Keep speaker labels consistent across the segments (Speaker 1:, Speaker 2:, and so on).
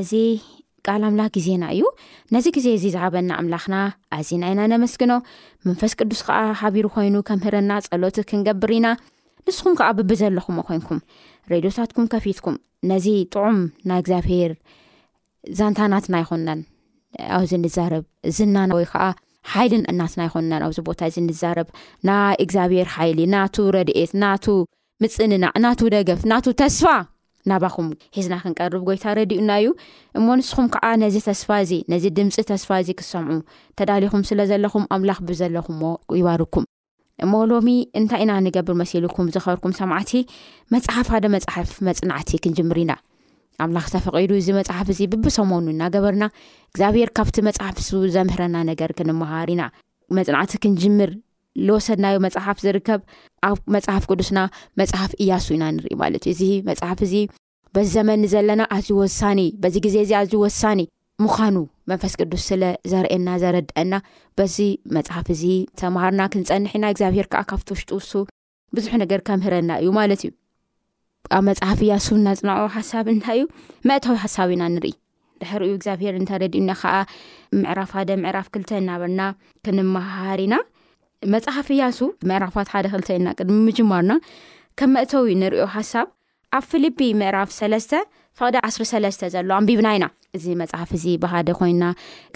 Speaker 1: እዚ ቃል
Speaker 2: ኣምላኽ ግዜና እዩ ነዚ ግዜ እዚ ዝሃበና ኣምላኽና ኣዚና ኢና ነመስግኖ መንፈስ ቅዱስ ከዓ ሓቢሩ ኮይኑ ከምህረና ጸሎት ክንገብር ኢና ንስኹም ከዓ ብብዘለኹም ኮንኩም ሬድዮታትኩም ከፊትኩም ነዚ ጥዑም ናይ እግዚኣብሄር ዛንታናትና ይኹነን ኣብዚ ንዛረብ ዝናና ወይ ከዓ ሓይልን እናትና ይኹነን ኣብዚ ቦታ እዚ ንዛረብ ናይ እግዚኣብሄር ሓይሊ ናቱ ረድኤት ናቱ ምፅንናዕ ናቱ ደገፍ ናቱ ተስፋ ናባኹም ሒዝና ክንቀርብ ጎይታ ረድኡና እዩ እሞ ንስኹም ከዓ ነዚ ተስፋ እዚ ነዚ ድምፂ ተስፋ እዚ ክሰምዑ ተዳሊኹም ስለ ዘለኹም ኣምላኽ ብዘለኹምዎ ይባርኩም እሞ ሎሚ እንታይ ኢና ንገብር መሲልኩም ዝኸርኩም ሰማዕቲ መፅሓፍ ሓደ መፅሓፍ መፅናዕቲ ክንጅምር ኢና ኣምላኽ ዝተፈቂዱ እዚ መፅሓፍ እዚ ብብሰሞኑ እናገበርና እግዚኣብሄር ካብቲ መፅሓፍ ሱ ዘምህረና ነገር ክንምሃር ኢና መፅናዕቲ ክንጅምር ዝወሰድናዮ መፅሓፍ ዝርከብ ኣብ መፅሓፍ ቅዱስና መፅሓፍ እያሱ ኢና ንርኢ ማለት እዩ እዚ መፅሓፍ እዚ በዚ ዘመኒ ዘለና ኣዝዩ ወሳኒ በዚ ግዜ እዚ ኣዝዩ ወሳኒ ምዃኑ መንፈስ ቅዱስ ስለ ዘርእየና ዘረድአና በዚ መፅሓፍ እዚ ተምሃርና ክንፀንሕ ኢና እግዚኣብሄር ከዓ ካብቲ ውሽጡ ውሱ ብዙሕ ነገር ከምህረና እዩ ማለት እዩ ኣብ መፅሓፍ እያሱ እናፅናዑ ሓሳብ እንታይ እዩ መእታዊ ሓሳብ ኢና ንርኢ ድሕር ዩ እግዚኣብሄር እንተረድኡና ከዓ ምዕራፍ ሓደ ምዕራፍ ክልተ እናበርና ክንመሃሃር ኢና መፅሓፍ እያሱ ምዕራፋት ሓደ ክልተ ኢና ቅድሚ ምጅማርና ከም መእተዊ ንሪኦ ሓሳብ ኣብ ፊልፒ ምዕራፍ ሰለስተ ፍቅዲ ዓስሪ ሰለስተ ዘሎ ኣንቢብና ኢና እዚ መፅሓፍ እዚ ብሃደ ኮይና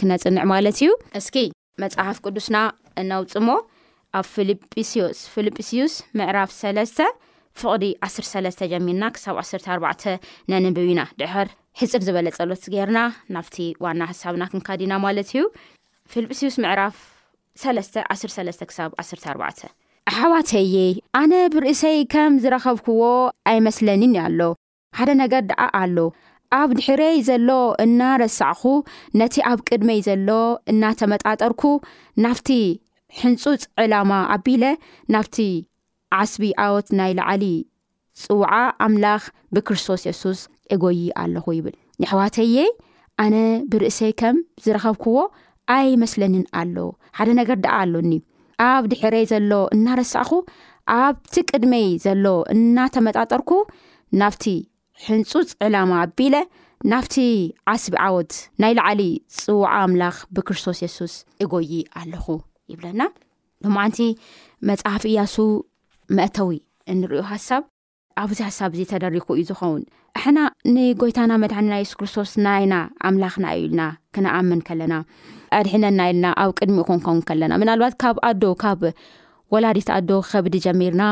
Speaker 2: ክነፅንዕ ማለት እዩ እስኪ መጽሓፍ ቅዱስና እነውፅሞ ኣብ ፊልጵስዩስ ፊልጵስዩስ ምዕራፍ ሰለስተ ፍቕዲ ዓስር ሰለስተ ጀሚርና ክሳብ ዓሰርተ ኣርባዕተ ነንብብ ኢና ድሕር ሕፅር ዝበለ ጸሎት ገይርና ናብቲ ዋና ሓሳብና ክንካዲና ማለት እዩ ፊልጵስዩስ ምዕራፍ ሰለስተ ዓስር ሰለስተ ክሳብ ዓሰርተ ኣርባዕተ ኣሓዋተየ ኣነ ብርእሰይ ከም ዝረኸብክዎ ኣይመስለኒን እያ ኣሎ ሓደ ነገር ደኣ ኣሎ፣ ኣብ ድሕረይ ዘሎ እናረሳዕኹ፣ ነቲ ኣብ ቅድመይ ዘሎ እናተመጣጠርኩ፣ ናብቲ ሕንጹጽ ዕላማ ኣቢለ፣ ናብቲ ዓስቢ ኣወት ናይ ለዓሊ ጽውዓ ኣምላኽ ብክርስቶስ የሱስ እጎዪ ኣለኹ ይብል። የሕዋተይይ፣ ኣነ ብርእሰይ ከም ዝረኸብክዎ ኣይመስለንን ኣሎ፣ ሓደ ነገር ደኣ ኣሎኒ፣ ኣብ ድሕረይ ዘሎ እናረሳዕኹ ኣብቲ ቅድመይ ዘሎ እናተመጣጠርኩ ናብቲ ሕንጹጽ ዕላማ ኣቢለ ናብቲ ዓስቢ ዓወት ናይ ላዓሊ ጽውዓ ኣምላኽ ብክርስቶስ የሱስ እጎይ ኣለኹ ይብለና ሎማዓንቲ መጽሓፍ እያሱ መእተዊ እንሪኦ ሃሳብ ኣብዚ ሓሳብ እዚ ተደሪኹ እዩ ዝኸውን ኣሕና ንጎይታና መድሓንና የሱስ ክርስቶስ ናይና ኣምላኽና እዩ ኢልና ክንኣምን ከለና ኣድሕነና ኢልና ኣብ ቅድሚኡ ክንከውን ከለና ምናልባት ካብ ኣዶ ካብ ወላዲት ኣዶ ከብዲ ጀሚርና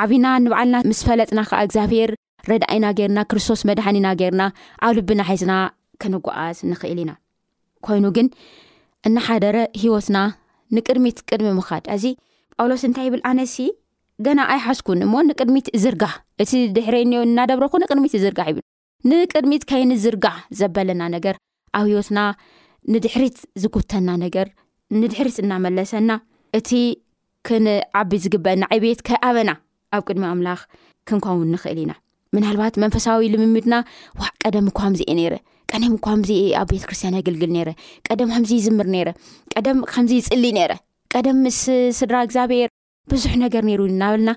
Speaker 2: ዓብና ንባዓልና ምስ ፈለጥና ከዓ እግዚኣብሄር ረድኣኢና ገርና ክርስቶስ መድሓኒና ገርና ኣብ ልብና ሒዝና ክንጓዓዝ ንኽእል ኢና ኮይኑ ግን እናሓደረ ሂወትና ንቅድሚት ቅድሚ ምኻድ እዚ ጳውሎስ እንታይ ይብል ኣነሲ ገና ኣይሓዝኩን እሞ ንቅድሚት እዝርጋሕ፣ እቲ ድሕሬኔዮ እናደብረኹ ንቅድሚት እዝርጋሕ ይብል። ንቅድሚት ከይንዝርጋሕ ዘበለና ነገር፣ ኣብ ህይወትና ንድሕሪት ዝጉተና ነገር፣ ንድሕሪት እናመለሰና እቲ ክንዓቢ ዝግበአና ዕብየት ከይኣበና ኣብ ቅድሚ ኣምላኽ ክንከውን ንኽእል ኢና። ምናልባት መንፈሳዊ ልምምድና ዋ ቀደም እኳ ከምዚ እየ ነይረ ቀደም እኳ ከምዚ ኣብ ቤተ ክርስትያን ኣገልግል ነይረ ቀደም ከምዚ ይዝምር ነይረ ቀደም ከምዚ ይፅሊ ነይረ ቀደም ምስ ስድራ እግዚኣብሔር ብዙሕ ነገር ነይሩ እናበልና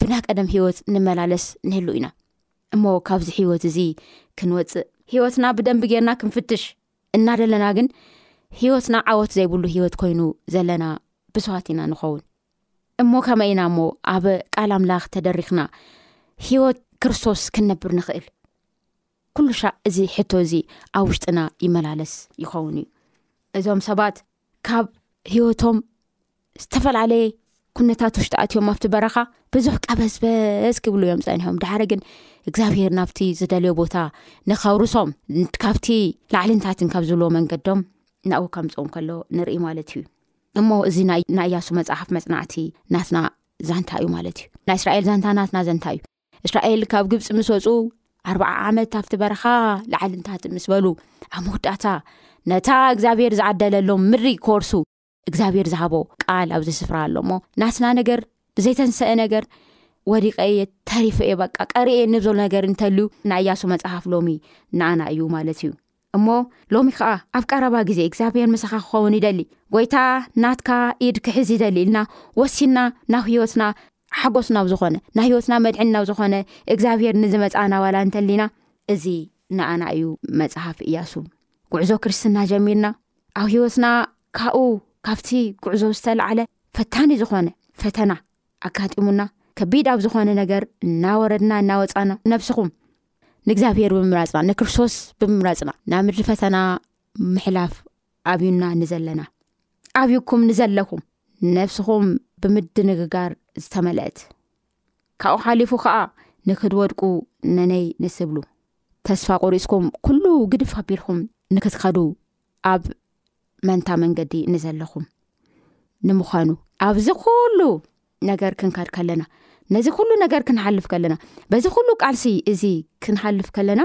Speaker 2: ብና ቀደም ሂወት ንመላለስ ንህሉ ኢና እሞ ካብዚ ሂወት እዚ ክንወፅእ ሂወትና ብደንቢ ጌርና ክንፍትሽ እናደለና ግን ሂወትና ዓወት ዘይብሉ ሂወት ኮይኑ ዘለና ብዙሃት ኢና ንኸውን እሞ ከመይ ኢና እሞ ኣብ ቃል ኣምላኽ ተደሪክና ሂወት ክርስቶስ ክንነብር ንኽእል ኩሉ ሻዕ እዚ ሕቶ እዚ ኣብ ውሽጥና ይመላለስ ይኸውን እዩ እዞም ሰባት ካብ ሂወቶም ዝተፈላለየ ኩነታት ውሽጢ ኣትዮም ኣብቲ በረኻ ብዙሕ ቀበዝበዝ ክብሉ እዮም ፀኒሖም ዳሓደ ግን እግዚኣብሄር ናብቲ ዝደልዮ ቦታ ንከውርሶም ካብቲ ላዕሊንታትን ካብ ዝብልዎ መንገዶም ናብኡ ከምፅኦም ከሎ ንርኢ ማለት እዩ እሞ እዚ ናይ እያሱ መፅሓፍ መፅናዕቲ ናትና ዛንታ እዩ ማለት እዩ ናይ እስራኤል ዛንታ ናትና ዘንታ እዩ እስራኤል ካብ ግብፂ ምስ ወፁ ኣርዓ ዓመት ኣብቲ በረኻ ላዓልንታት ምስ በሉ ኣብ መወዳእታ ነታ እግዚኣብሄር ዝዓደለሎም ምድሪ ክወርሱ እግዚኣብሄር ዝሃቦ ቃል ኣብዚ ስፍራ ኣሎ ሞ ናትና ነገር ብዘይተንሰአ ነገር ወዲቀ እየ ተሪፈ እየ በቃ ቀሪእየ ንብዘሉ ነገር እንተልዩ ናይ እያሱ መፅሓፍ ሎሚ ንኣና እዩ ማለት እዩ እሞ ሎሚ ኸዓ ኣብ ቀረባ ግዜ እግዚኣብሔር ምሳኻ ክኸውን ይደሊ ጐይታ ናትካ ኢድ ክሕዝ ይደሊ ኢልና ወሲና ናብ ህይወትና ሓጎስ ናብ ዝኾነ ናይ ህይወትና መድሕን ናብ ዝኾነ እግዚኣብሔር ንዝመፃእና ዋላ እንተሊና እዚ ንኣና እዩ መፅሓፍ እያሱ ጉዕዞ ክርስትና ጀሚርና ኣብ ህይወትና ካብኡ ካብቲ ጉዕዞ ዝተላዓለ ፈታኒ ዝኾነ ፈተና ኣጋጢሙና ከቢድ ኣብ ዝኾነ ነገር እናወረድና እናወፃእና ነብስኹም ንእግዚኣብሄር ብምምራፅና ንክርስቶስ ብምምራፅና ናብ ምድሪ ፈተና ምሕላፍ ኣብዩና ንዘለና ኣብዩኩም ንዘለኹም ነብስኹም ብምድንግጋር ዝተመልአት ካብኡ ሓሊፉ ከዓ ንክድወድቁ ነነይ ንስብሉ ተስፋ ቆሪፅኩም ኩሉ ግድፍ ኣቢልኩም ንክትከዱ ኣብ መንታ መንገዲ ንዘለኹም ንምዃኑ ኣብዚ ኩሉ ነገር ክንከድ ከለና ነዚ ኩሉ ነገር ክንሓልፍ ከለና በዚ ኩሉ ቃልሲ እዚ ክንሓልፍ ከለና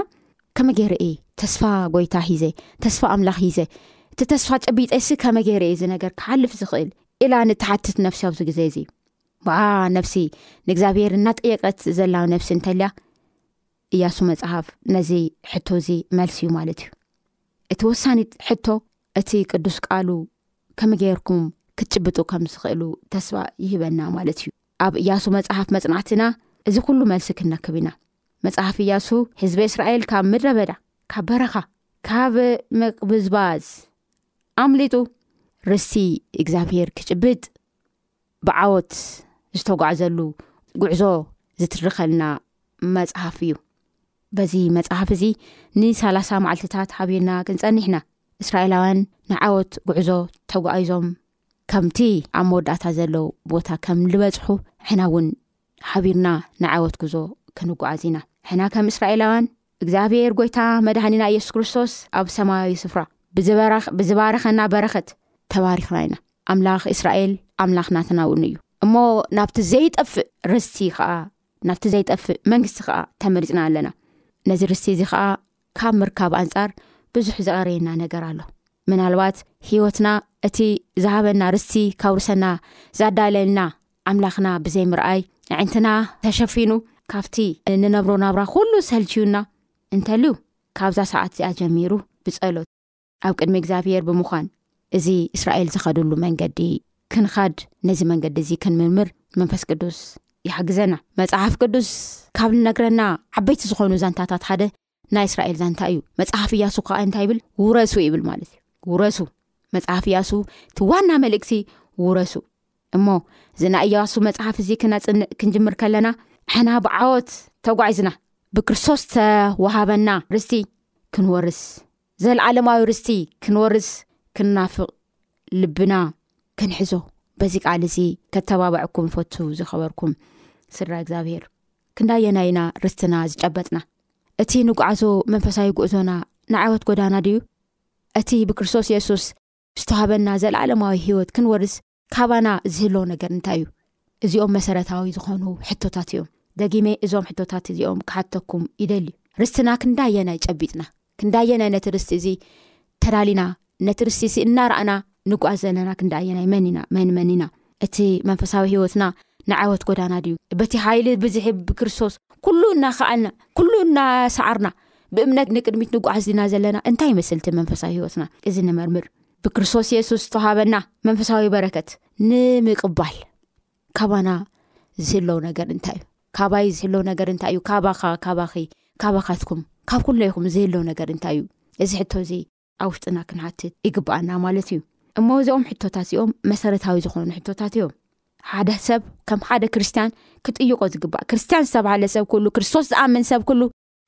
Speaker 2: ከመ ገይረ እየ ተስፋ ጎይታ ሂዘ ተስፋ ኣምላኽ ሂዘ እቲ ተስፋ ጨቢፀሲ ከመ ገይረ እየ እዚ ነገር ክሓልፍ ዝኽእል ኢላ ንተሓትት ነፍሲ ኣብዚ ግዜ እዚ ብዓ ነፍሲ ንእግዚኣብሄር እናጠየቀት ዘላ ነፍሲ እንተልያ እያሱ መጽሃፍ ነዚ ሕቶ እዚ መልሲ እዩ ማለት እዩ እቲ ወሳኒ ሕቶ እቲ ቅዱስ ቃሉ ከም ገይርኩም ክትጭብጡ ከም ዝኽእሉ ተስፋ ይህበና ማለት እዩ ኣብ እያሱ መጽሃፍ መጽናዕትና እዚ ኩሉ መልሲ ክንረክብ ኢና መጽሃፍ እያሱ ህዝቢ እስራኤል ካብ ምድረ በዳ ካብ በረኻ ካብ ምቅብዝባዝ ኣምሊጡ ርስቲ እግዚኣብሄር ክጭብጥ ብዓወት ዝተጓዕዘሉ ጉዕዞ ዝትርከልና መፅሓፍ እዩ በዚ መፅሓፍ እዚ ንሳላሳ መዓልትታት ሓቢርና ክንፀኒሕና እስራኤላውያን ንዓወት ጉዕዞ ተጓዒዞም ከምቲ ኣብ መወዳእታ ዘለው ቦታ ከም ዝበፅሑ ሕና እውን ሓቢርና ንዓወት ጉዞ ክንጓዓዝ ኢና ሕና ከም እስራኤላውያን እግዚኣብሔር ጎይታ መድሃኒና ኢየሱስ ክርስቶስ ኣብ ሰማያዊ ስፍራ ብዝባረኸና በረኸት ተባሪኽና ኢና ኣምላኽ እስራኤል ኣምላኽ ናትናውኑ እዩ እሞ ናብቲ ዘይጠፍእ ርስቲ ከዓ ናብቲ ዘይጠፍእ መንግስቲ ከዓ ተመሪፅና ኣለና ነዚ ርስቲ እዚ ከዓ ካብ ምርካብ ኣንጻር ብዙሕ ዘቐረየና ነገር ኣሎ ምናልባት ህይወትና እቲ ዝሃበና ርስቲ ካውርሰና ዛዳለልና ኣምላኽና ብዘይምርኣይ ንዕንትና ተሸፊኑ ካብቲ ንነብሮ ናብራ ኩሉ ሰልችዩና እንተልዩ ካብዛ ሰዓት እዚኣ ጀሚሩ ብጸሎት ኣብ ቅድሚ እግዚኣብሄር ብምዃን እዚ እስራኤል ዝኸድሉ መንገዲ ክንኻድ ነዚ መንገዲ እዚ ክንምርምር መንፈስ ቅዱስ ይሓግዘና መፅሓፍ ቅዱስ ካብ ንነግረና ዓበይቲ ዝኾኑ ዛንታታት ሓደ ናይ እስራኤል ዛንታ እዩ መፅሓፍ እያሱ ከዓ እንታይ ይብል ውረሱ ይብል ማለት እዩ ውረሱ መፅሓፍ እያሱ እቲ ዋና መልእክቲ ውረሱ እሞ እዚ ናይ እያሱ መፅሓፍ እዚ ክነፅንእ ክንጅምር ከለና ሕና ብዓወት ተጓዒዝና ብክርስቶስ ተወሃበና ርስቲ ክንወርስ ዘልዓለማዊ ርስቲ ክንወርስ ክንናፍቕ ልብና ክንሕዞ በዚ ቃል እዚ ከተባብዕኩም ፈቱ ዝኸበርኩም ስድራ እግዚኣብሄር ክንዳየናይ ኢና ርስትና ዝጨበጥና እቲ ንጓዓዞ መንፈሳዊ ጉዕዞና ንዓወት ጎዳና ድዩ እቲ ብክርስቶስ የሱስ ዝተዋሃበና ዘልዓለማዊ ሂወት ክንወርስ ካባና ዝህልዎ ነገር እንታይ እዩ እዚኦም መሰረታዊ ዝኾኑ ሕቶታት እዮም ደጊመ እዞም ሕቶታት እዚኦም ክሓተኩም ይደልዩ ርስትና ክንዳየናይ ጨቢጥና ክንዳየናይ ነቲ ርስቲ እዚ ተዳሊና ነቲ ርስቲ እዚ እናረኣና ንጓዓዝ ዘለና ክንዳየናይ መን ኢና መን መን ኢና እቲ መንፈሳዊ ሂወትና ንዓወት ጎዳና ድዩ በቲ ሓይሊ ብዝሕብ ብክርስቶስ ኩሉ እናክኣልና ኩሉ እናሰዓርና ብእምነት ንቅድሚት ንጓዓዝ ድና ዘለና እንታይ ይመስልቲ መንፈሳዊ ሂወትና እዚ ንመርምር ብክርስቶስ የሱስ ዝተዋሃበና መንፈሳዊ በረከት ንምቅባል ካባና ዝህለው ነገር እንታይ እዩ ካባይ ዝህለው ነገር እንታይ እዩ ካባኻ ካባኺ ካባኻትኩም ካብ ኩሎ ይኹም ዝህለው ነገር እንታይ እዩ እዚ ሕቶ እዚ ኣብ ውሽጥና ክንሓትት ይግባኣና ማለት እዩ እሞ እዚኦም ሕቶታት እዚኦም መሰረታዊ ዝኾኑ ሕቶታት እዮም ሓደ ሰብ ከም ሓደ ክርስትያን ክጥይቆ ዝግባኣ ክርስትያን ዝተባሃለ ሰብ ኩሉ ክርስቶስ ዝኣምን ሰብ ኩሉ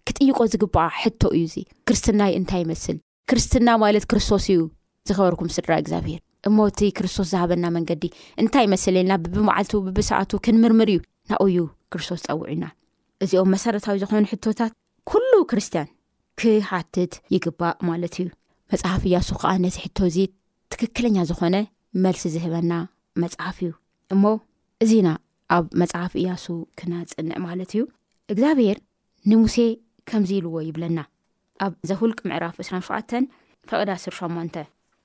Speaker 2: ክጥይቆ ዝግባኣ ሕቶ እዩ እዚ ክርስትናይ እንታይ ይመስል ክርስትና ማለት ክርስቶስ እዩ ዝኸበርኩም ስድራ እግዚኣብሄር እሞ እቲ ክርስቶስ ዝሃበና መንገዲ እንታይ መሰለየና ብብመዓልቱ ብብሰዓቱ ክንምርምር እዩ ናኡ እዩ ክርስቶስ ፀውዑና እዚኦም መሰረታዊ ዝኾኑ ሕቶታት ኩሉ ክርስትያን ክሓትት ይግባእ ማለት እዩ መፅሓፍ እያሱ ከዓ ነዚ ሕቶ እዚ ትክክለኛ ዝኾነ መልሲ ዝህበና መፅሓፍ እዩ እሞ እዚና ኣብ መፅሓፍ እያሱ ክነፅንዕ ማለት እዩ እግዚኣብሄር ንሙሴ ከምዚ ኢልዎ ይብለና ኣብ ዘሁልቅ ምዕራፍ ዕስራን ሸውዓተን ፈቐድ ኣስር ሸሞንተ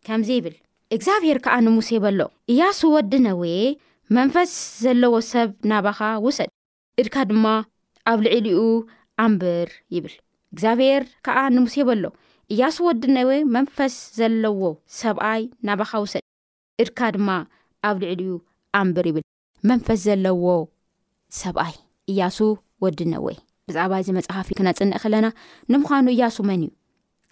Speaker 2: ከምዚ ይብል እግዚኣብሔር ከኣ ንሙሴ በሎ እያሱ ወዲ ነዌ መንፈስ ዘለዎ ሰብ ናባኻ ውሰድ እድካ ድማ ኣብ ልዒሊኡ ኣንብር ይብል እግዚኣብሔር ከኣ ንሙሴ በሎ እያሱ ወዲ ነዌ መንፈስ ዘለዎ ሰብኣይ ናባኻ ውሰድ እድካ ድማ ኣብ ልዒሊኡ ኣንብር ይብል መንፈስ ዘለዎ ሰብኣይ እያሱ ወዲ ነወይ ብዛዕባ እዚ መፅሓፍ ክነፅንእ ከለና ንምዃኑ እያሱ መን እዩ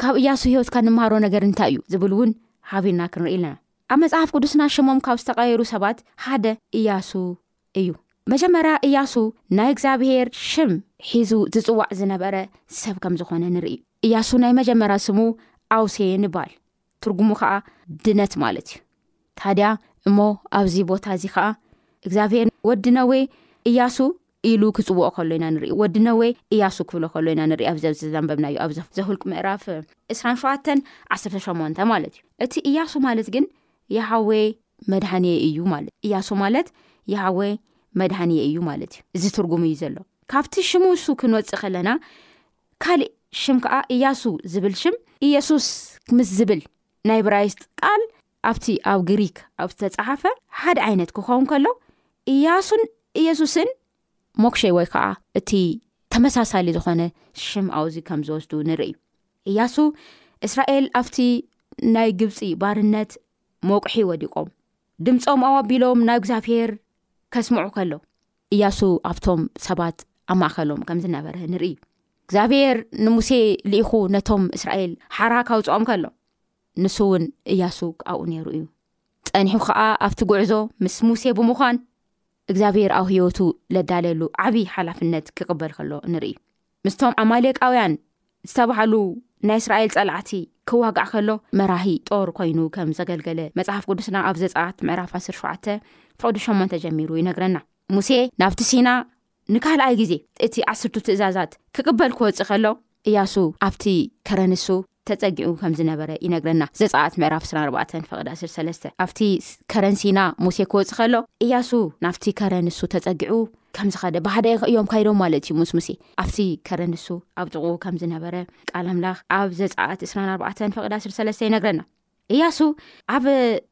Speaker 2: ካብ እያሱ ሂወትካ ንምሃሮ ነገር እንታይ እዩ ዝብል እውን ሓቢርና ክንርኢ ኣለና ኣብ መፅሓፍ ቅዱስና ሽሞም ካብ ዝተቀየሩ ሰባት ሓደ እያሱ እዩ መጀመርያ እያሱ ናይ እግዚኣብሄር ሽም ሒዙ ዝፅዋዕ ዝነበረ ሰብ ከም ዝኾነ ንርኢ እያሱ ናይ መጀመርያ ስሙ ኣውሴ ንባል ትርጉሙ ከኣ ድነት ማለት እዩ ታድያ እሞ ኣብዚ ቦታ እዚ ከኣ እግዚኣብሄር ወዲ ነዌ እያሱ ኢሉ ክፅውኦ ከሎ ኢና ንርኢ ወዲ ነዌ እያሱ ክብሎ ከሎ ኢና ንርኢ ኣብዚ ኣብዚ ዘንበብና እዩ ኣብ ዘሁልቅ ምዕራፍ እስራን ሸዋተን ዓሰርተ ሸሞንተ ማለት እዩ እቲ እያሱ ማለት ግን የሃወ መድሃንየ እዩ ማለት እያሱ ማለት የሃወ መድሃንየ እዩ ማለት እዩ እዚ ትርጉሙ እዩ ዘሎ ካብቲ ሽሙ እሱ ክንወፅእ ከለና ካሊእ ሽም ከኣ እያሱ ዝብል ሽም እየሱስ ምስ ዝብል ናይ ብራይስጥ ቃል ኣብቲ ኣብ ግሪክ ኣብ ዝተጸሓፈ ሓደ ዓይነት ክኸውን ከሎ እያሱን እየሱስን ሞክሸ ወይ ከኣ እቲ ተመሳሳሊ ዝኾነ ሽም ኣውዚ ከም ዝወስዱ ንርኢ እያሱ እስራኤል ኣብቲ ናይ ግብፂ ባርነት መቁሒ ወዲቆም ድምፆም ኣዋቢሎም ናብ እግዚኣብሄር ከስምዑ ከሎ እያሱ ኣብቶም ሰባት ኣብ ማእኸሎም ከም ዝነበረ ንርኢ እግዚኣብሔር ንሙሴ ልኢኹ ነቶም እስራኤል ሓራ ካውፅኦም ከሎ ንሱ እውን እያሱ ኣብኡ ነይሩ እዩ ፀኒሑ ከዓ ኣብቲ ጉዕዞ ምስ ሙሴ ብምዃን እግዚኣብሔር ኣብ ህይወቱ ለዳለሉ ዓብዪ ሓላፍነት ክቕበል ከሎ ንርኢ ምስቶም ዓማሌቃውያን ዝተባህሉ ናይ እስራኤል ጸላእቲ ክዋጋእ ከሎ መራሂ ጦር ኮይኑ ከም ዘገልገለ መጽሓፍ ቅዱስና ኣብ ዘጸኣት ምዕራፍ 17 ፍቕዲ 8 ጀሚሩ ይነግረና ሙሴ ናብቲ ሲና ንካልኣይ ግዜ እቲ ዓስርቱ ትእዛዛት ክቅበል ክወጽእ ከሎ እያሱ ኣብቲ ከረንሱ ተጸጊዑ ከም ዝነበረ ይነግረና ዘጸኣት ምዕራፍ ስራ ኣርባዕተን ፈቕዲ ኣስር ሰለስተ ኣብቲ ከረን ሲና ሙሴ ክወጽእ ከሎ እያሱ ናብቲ ከረ ንሱ ተጸጊዑ ከም ዝኸደ ብሓደ እዮም ካይዶም ማለት እዩ ምስ ሙሴ ኣብቲ ከረ ንሱ ኣብ ጥቕኡ ከም ዝነበረ ቃል ኣምላኽ ኣብ ዘፀኣት እስራን ኣርባዕተን ፍቕዲ ኣስር ሰለስተ ይነግረና እያሱ ኣብ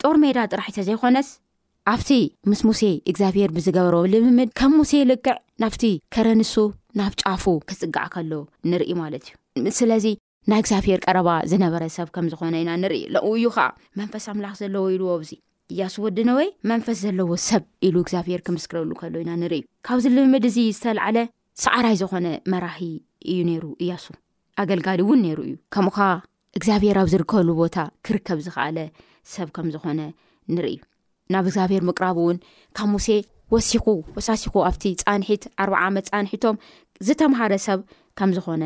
Speaker 2: ጦር ሜዳ ጥራሕ እተዘይኮነስ ኣብቲ ምስ ሙሴ እግዚኣብሄር ብዝገበሮ ልምምድ ከም ሙሴ ልክዕ ናብቲ ከረ ንሱ ናብ ጫፉ ክጽጋዕ ከሎ ንርኢ ማለት እዩ ስለዚ ናይ እግዚኣብሄር ቀረባ ዝነበረ ሰብ ከም ዝኾነ ኢና ንርኢ ለኡ እዩ ኸዓ መንፈስ ኣምላኽ ዘለዎ ኢልዎ ኣዚ እያሱ ወድነወይ መንፈስ ዘለዎ ሰብ ኢሉ እግዚኣብሄር ክምስክረሉ ከሎ ኢና ንርኢ ካብዚ ልምምድ እዚ ዝተልዓለ ሰዓራይ ዝኾነ መራሂ እዩ ነይሩ እያሱ ኣገልጋሊ እውን ነይሩ እዩ ከምኡ ኸዓ እግዚኣብሄር ኣብ ዝርከበሉ ቦታ ክርከብ ዝኸኣለ ሰብ ከም ዝኾነ ንርኢ ናብ እግዚኣብሔር ምቅራብ እውን ካብ ሙሴ ወሲኹ ወሳሲኹ ኣብቲ ፃንሒት ዓርባዓ ዓመት ፃንሒቶም ዝተምሃረ ሰብ ከም ዝኾነ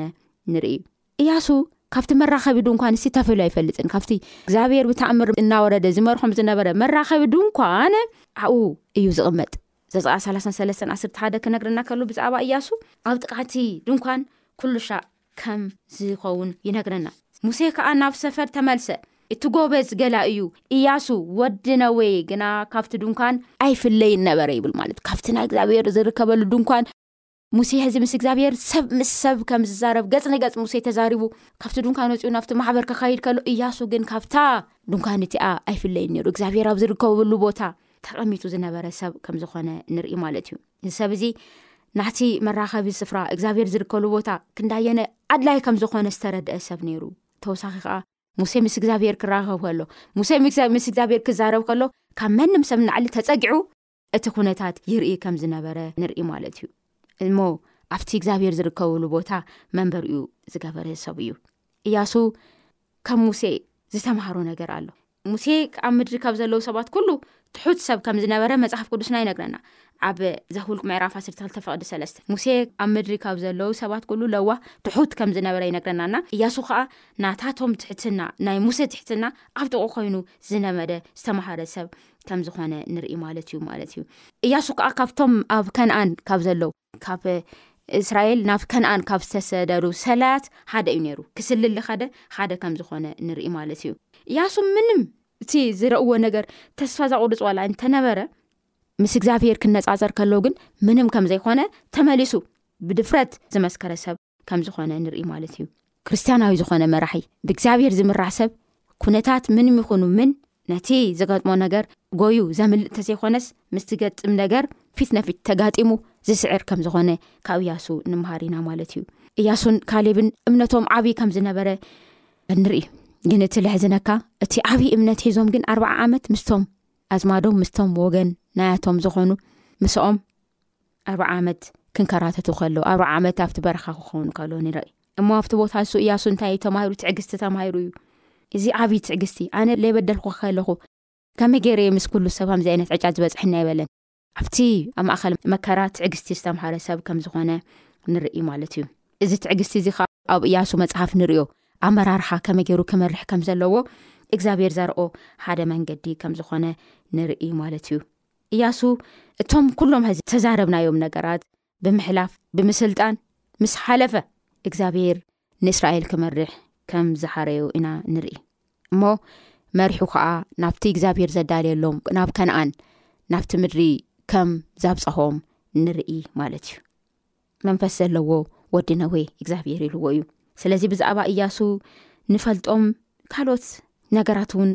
Speaker 2: ንርኢ እያሱ ካብቲ መራኸቢ ድንኳን ንስ ተፍሉ ኣይፈልጥን ካብቲ እግዚኣብሔር ብተኣምር እናወረደ ዝመርሖም ዝነበረ መራኸቢ ድንኳን ዓኡ እዩ ዝቕመጥ ዘፅኣ 3ሰለስተ ዓስርተ ሓደ ክነግርና ከሉ ብዛዕባ እያሱ ኣብ ጥቃዕቲ ድንኳን ኩሉሻ ከም ዚኸውን ይነግረና። ሙሴ ከኣ ናብ ሰፈር ተመልሰ። እቲ ጎበዝ ገላ እዩ፣ እያሱ ወዲ ነዌ ግና ካብቲ ድንኳን። ኣይፍለይን ነበረ ይብል፣ ማለት ካብቲ ናይ እግዚኣብሄር ዚርከበሉ ድንኳን። ሙሴ ሕዚ ምስ እግዚኣብሄር ሰብ ምስ ሰብ ከም ዚዛረብ ገጽ ንገጽ ሙሴ ተዛሪቡ ካብቲ ድንኳን ወጺኡ ናብቲ ማሕበር ከካይድ ከሎ እያሱ ግን ካብታ። ድንኳን እቲኣ ኣይፍለይን ነይሩ፣ እግዚኣብሄር ኣብ ዚርከበሉ ቦታ። ተቐሚጡ ዝነበረ ሰብ ከም ዝኾነ ንርኢ ማለት እዩ። እዚ ሰብ እዚ ናቲ መራኸቢ ስፍራ እግዚኣብሔር ዝርከሉ ቦታ ክንዳየነ ኣድላይ ከም ዝኾነ ዝተረድአ ሰብ ነይሩ ተወሳኺ ከዓ ሙሴ ምስ እግዚኣብሔር ክራኸብ ከሎ ሙሴ ምስ እግዚኣብሔር ክዛረብ ከሎ ካብ መንም ሰብ ናዕሊ ተፀጊዑ እቲ ኩነታት ይርኢ ከም ዝነበረ ንርኢ ማለት እዩ እሞ ኣብቲ እግዚኣብሔር ዝርከብሉ ቦታ መንበሪኡ ዝገበረ ሰብ እዩ እያሱ ካብ ሙሴ ዝተምሃሮ ነገር ኣሎ ሙሴ ኣብ ምድሪ ካብ ዘለዉ ሰባት ኩሉ ትሑት ሰብ ከም ዝነበረ መፅሓፍ ቅዱስና ይነግረና ኣብ ዘክብልኩ ምዕራፍ ዓስርተ ክልተ ፍቅዲ ሰለስተ ሙሴ ኣብ ምድሪ ካብ ዘለዉ ሰባት ኩሉ ለዋ ትሑት ከም ዝነበረ ይነግረናና እያሱ ከዓ ናታቶም ትሕትና ናይ ሙሴ ትሕትና ኣብ ጥቑ ኮይኑ ዝነመደ ዝተምሃረ ሰብ ከም ዝኾነ ንርኢ ማለት እዩ ማለት እዩ እያሱ ከዓ ካብቶም ኣብ ከነኣን ካብ ዘለዉ ካብ እስራኤል ናብ ከነኣን ካብ ዝተሰደዱ ሰላያት ሓደ እዩ ነይሩ ክስልል ዝኸደ ሓደ ከም ዝኾነ ንርኢ ማለት እዩ እያሱ ምንም እቲ ዝረእዎ ነገር ተስፋ ዛቁርፅ ዋላ እንተነበረ ምስ እግዚኣብሄር ክነፃፀር ከሎ ግን ምንም ከም ዘይኮነ ተመሊሱ ብድፍረት ዝመስከረ ሰብ ከም ዝኾነ ንርኢ ማለት እዩ ክርስትያናዊ ዝኾነ መራሒ ብእግዚኣብሄር ዝምራሕ ሰብ ኩነታት ምን ይኹኑ ምን ነቲ ዝገጥሞ ነገር ጎዩ ዘምልጥ እንተዘይኮነስ ምስ ትገጥም ነገር ፊት ነፊት ተጋጢሙ ዝስዕር ከም ዝኾነ ካብ እያሱ ንምሃር ኢና ማለት እዩ እያሱን ካሌብን እምነቶም ዓብዪ ከም ዝነበረ ንርኢ ግን እቲ ልሕዝነካ እቲ ዓብዪ እምነት ሒዞም ግን ኣርባዓ ዓመት ምስቶም ኣዝማዶም ምስቶም ወገን ናያቶም ዝኾኑ ምስኦም ኣርብዓ ዓመት ክንከራተቱ ከለዉ ኣርብዓ ዓመት ኣብቲ በረኻ ክኸውን ከሎ ንረኢ እሞ ኣብቲ ቦታ እሱ እያሱ እንታይ እዩ ተማሂሩ ትዕግስቲ ተማሂሩ እዩ እዚ ዓብዪ ትዕግስቲ ኣነ ለይበደልኩ ከለኹ ከመይ ገይረ ምስ ኩሉ ሰብ ከምዚ ዓይነት ዕጫ ዝበፅሐና ይበለን ኣብቲ ኣብ ማእኸል መከራ ትዕግስቲ ዝተምሃረ ሰብ ከም ዝኾነ ንርኢ ማለት እዩ እዚ ትዕግስቲ እዚ ከዓ ኣብ እያሱ መፅሓፍ ንሪዮ ኣመራርሓ ከመይ ገይሩ ክመርሕ ከም ዘለዎ እግዚኣብሔር ዘርኦ ሓደ መንገዲ ከም ዝኾነ ንርኢ ማለት እዩ እያሱ እቶም ኩሎም ሀዚ ተዛረብናዮም ነገራት ብምሕላፍ ብምስልጣን ምስ ሓለፈ እግዚኣብሄር ንእስራኤል ክመርሕ ከም ዝሓረዩ ኢና ንርኢ እሞ መሪሑ ከዓ ናብቲ እግዚኣብሄር ዘዳልየሎም ናብ ከነኣን ናብቲ ምድሪ ከም ዛብፀሆም ንርኢ ማለት እዩ መንፈስ ዘለዎ ወዲ ነወ እግዚኣብሄር ኢልዎ እዩ ስለዚ ብዛዕባ እያሱ ንፈልጦም ካልኦት ነገራት እውን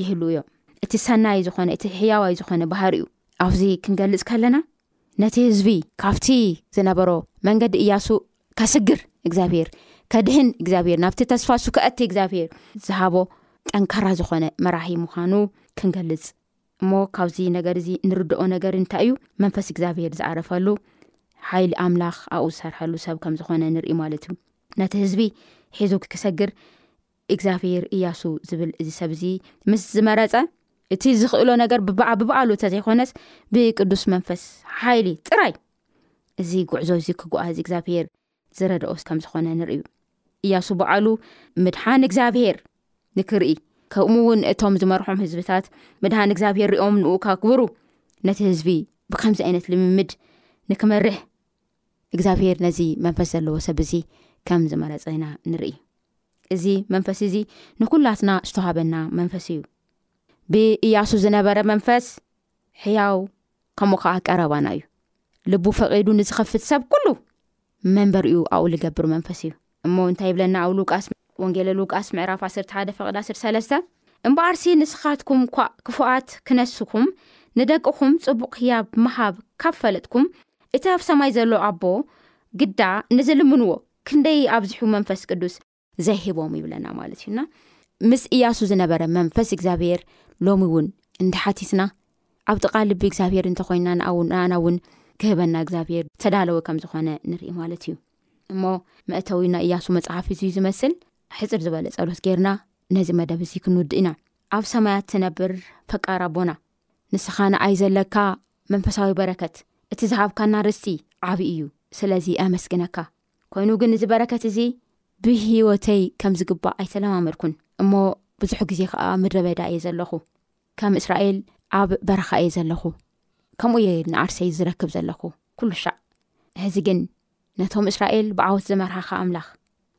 Speaker 2: ይህልው እዮም እቲ ሰናይ ዝኾነ እቲ ሕያዋይ ዝኾነ ባህር እዩ ኣብዚ ክንገልፅ ከለና ነቲ ህዝቢ ካብቲ ዝነበሮ መንገዲ እያሱ ከስግር እግዚኣብሄር ከድህን እግዚኣብሄር ናብቲ ተስፋ እሱ ከእቲ እግዚኣብሄር ዝሃቦ ጠንካራ ዝኾነ መራሂ ምዃኑ ክንገልፅ እሞ ካብዚ ነገር እዚ ንርድኦ ነገር እንታይ እዩ መንፈስ እግዚኣብሄር ዝኣረፈሉ ሓይሊ ኣምላኽ ኣብኡ ዝሰርሐሉ ሰብ ከም ዝኾነ ንርኢ ማለት እዩ ነቲ ህዝቢ ሒዙ ክሰግር እግዚኣብሄር እያሱ ዝብል እዚ ሰብ እዚ ምስ ዝመረፀ እቲ ዝኽእሎ ነገር ብብዓሉ እተዘይኮነስ ብቅዱስ መንፈስ ሓይሊ ጥራይ እዚ ጉዕዞ እዚ ክጓኣዝ እግዚኣብሄር ዝረድኦስ ከም ዝኾነ ንርእዩ እያሱ በዓሉ ምድሓን እግዚኣብሄር ንክርኢ ከምኡ እውን እቶም ዝመርሖም ህዝብታት ምድሃን እግዚኣብሄር ሪኦም ንኡ ካክብሩ ነቲ ህዝቢ ብከምዚ ዓይነት ልምምድ ንክመርሕ እግዚኣብሄር ነዚ መንፈስ ዘለዎ ሰብ እዚ ከም ዝመረጸ ኢና ንርኢ እዚ መንፈስ እዚ ንኩላትና ዝተዋሃበና መንፈስ እዩ ብእያሱ ዝነበረ መንፈስ ሕያው ከምኡ ከዓ ቀረባና እዩ ልቡ ፈቂዱ ንዝኸፍት ሰብ ኩሉ መንበሪኡ ኣብኡ ዝገብር መንፈስ እዩ እሞ እንታይ ይብለና ኣብ ሉቃስ ወንጌለ ሉቃስ ምዕራፍ ዓሰርተ ሓደ ፈቕድ ዓስር ሰለስተ እምበኣርሲ ንስኻትኩም ኳእ ክፉኣት ክነስኹም ንደቅኹም ጽቡቕ ህያብ ምሃብ ካብ ፈለጥኩም እቲ ኣብ ሰማይ ዘሎ ኣቦ ግዳ ንዝልምንዎ ክንደይ ኣብዚሑ መንፈስ ቅዱስ ዘይህቦም ይብለና ማለት እዩና ምስ እያሱ ዝነበረ መንፈስ እግዚኣብሔር ሎሚ እውን እንተሓቲትና ኣብ ጥቓ ልቢ እግዚኣብሔር እንተኮይና ንኣና እውን ክህበና እግዚኣብሔር ተዳለወ ከም ዝኾነ ንርኢ ማለት እዩ እሞ መእተዊ ናይ እያሱ መጽሓፍ እዙይ ዝመስል ሕጽር ዝበለ ጸሎት ጌርና ነዚ መደብ እዙይ ክንውድእ ኢና ኣብ ሰማያት ትነብር ፈቃር ኣቦና ንስኻ ንኣይ ዘለካ መንፈሳዊ በረከት እቲ ዝሃብካና ርስቲ ዓብ እዩ ስለዚ ኣመስግነካ ኮይኑ ግን እዚ በረከት እዚ ብህወተይ ከም ዝግባእ ኣይተለማመድኩን እሞ ብዙሕ ግዜ ከዓ ምድረ በዳ እየ ዘለኹ ከም እስራኤል ኣብ በረኻ እየ ዘለኹ ከምኡ እየ ንኣርሰይ ዝረክብ ዘለኹ ኩሉ ሻዕ ሕዚ ግን ነቶም እስራኤል ብዓወት ዝመርሃኻ ኣምላኽ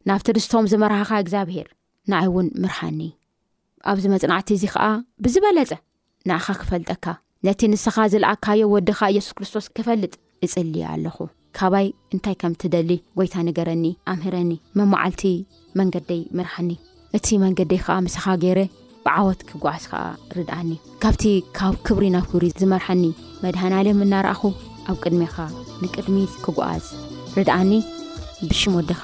Speaker 2: ናብቲ ርስቶም ዝመርሃኻ እግዚኣብሄር ንኣይ እውን ምርሃኒ ኣብዚ መፅናዕቲ እዚ ከዓ ብዝበለፀ ንኣኻ ክፈልጠካ ነቲ ንስኻ ዝለኣካዮ ወድኻ ኢየሱስ ክርስቶስ ክፈልጥ እጽሊ ኣለኹ ካባይ እንታይ ከም ትደሊ ጎይታ ንገረኒ ኣምህረኒ መማዓልቲ መንገደይ ምርሓኒ እቲ መንገደይ ከኣ ምሳኻ ገይረ ብዓወት ክጓዓስ ከኣ ርድኣኒ ካብቲ ካብ ክብሪ ናብ ክብሪ ዝመርሓኒ መድሃን ኣለም እናረኣኹ
Speaker 3: ኣብ ቅድሜኻ ንቅድሚት ክጓዓዝ ርድኣኒ ብሽም ወድኻ